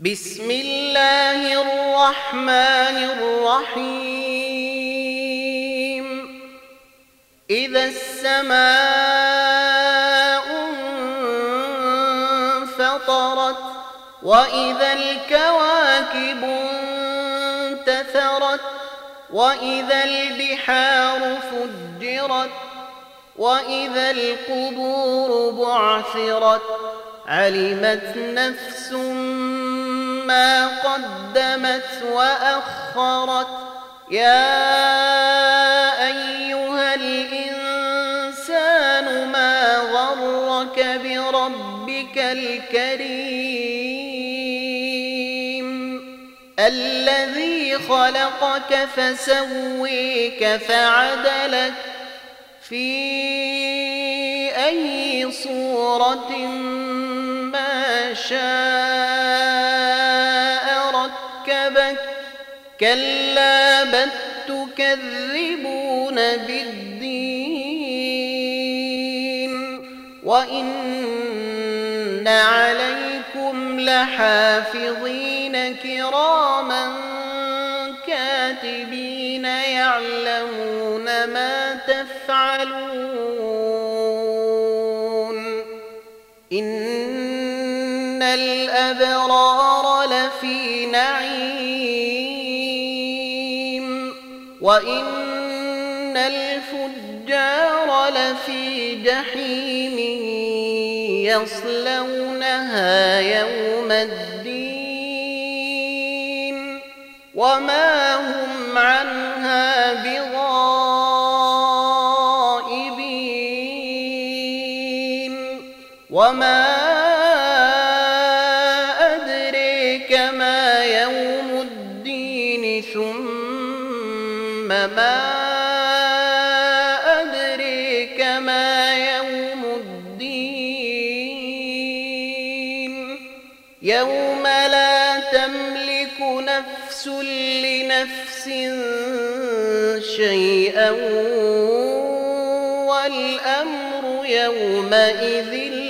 بسم الله الرحمن الرحيم. إذا السماء انفطرت وإذا الكواكب انتثرت وإذا البحار فجرت وإذا القبور بعثرت علمت نفس ما قدمت وأخرت يا أيها الإنسان ما غرك بربك الكريم الذي خلقك فسويك فعدلك في أي صورة ما شاء ركبك كلا بل تكذبون بالدين وإن عليكم لحافظين كراما كاتبين يعلمون ما تفعلون إن الأبرار لفي نعيم وإن الفجار لفي جحيم يصلونها يوم الدين وما هم عنها بغائبين وما ثم ما أدريك ما يوم الدين. يوم لا تملك نفس لنفس شيئا والأمر يومئذ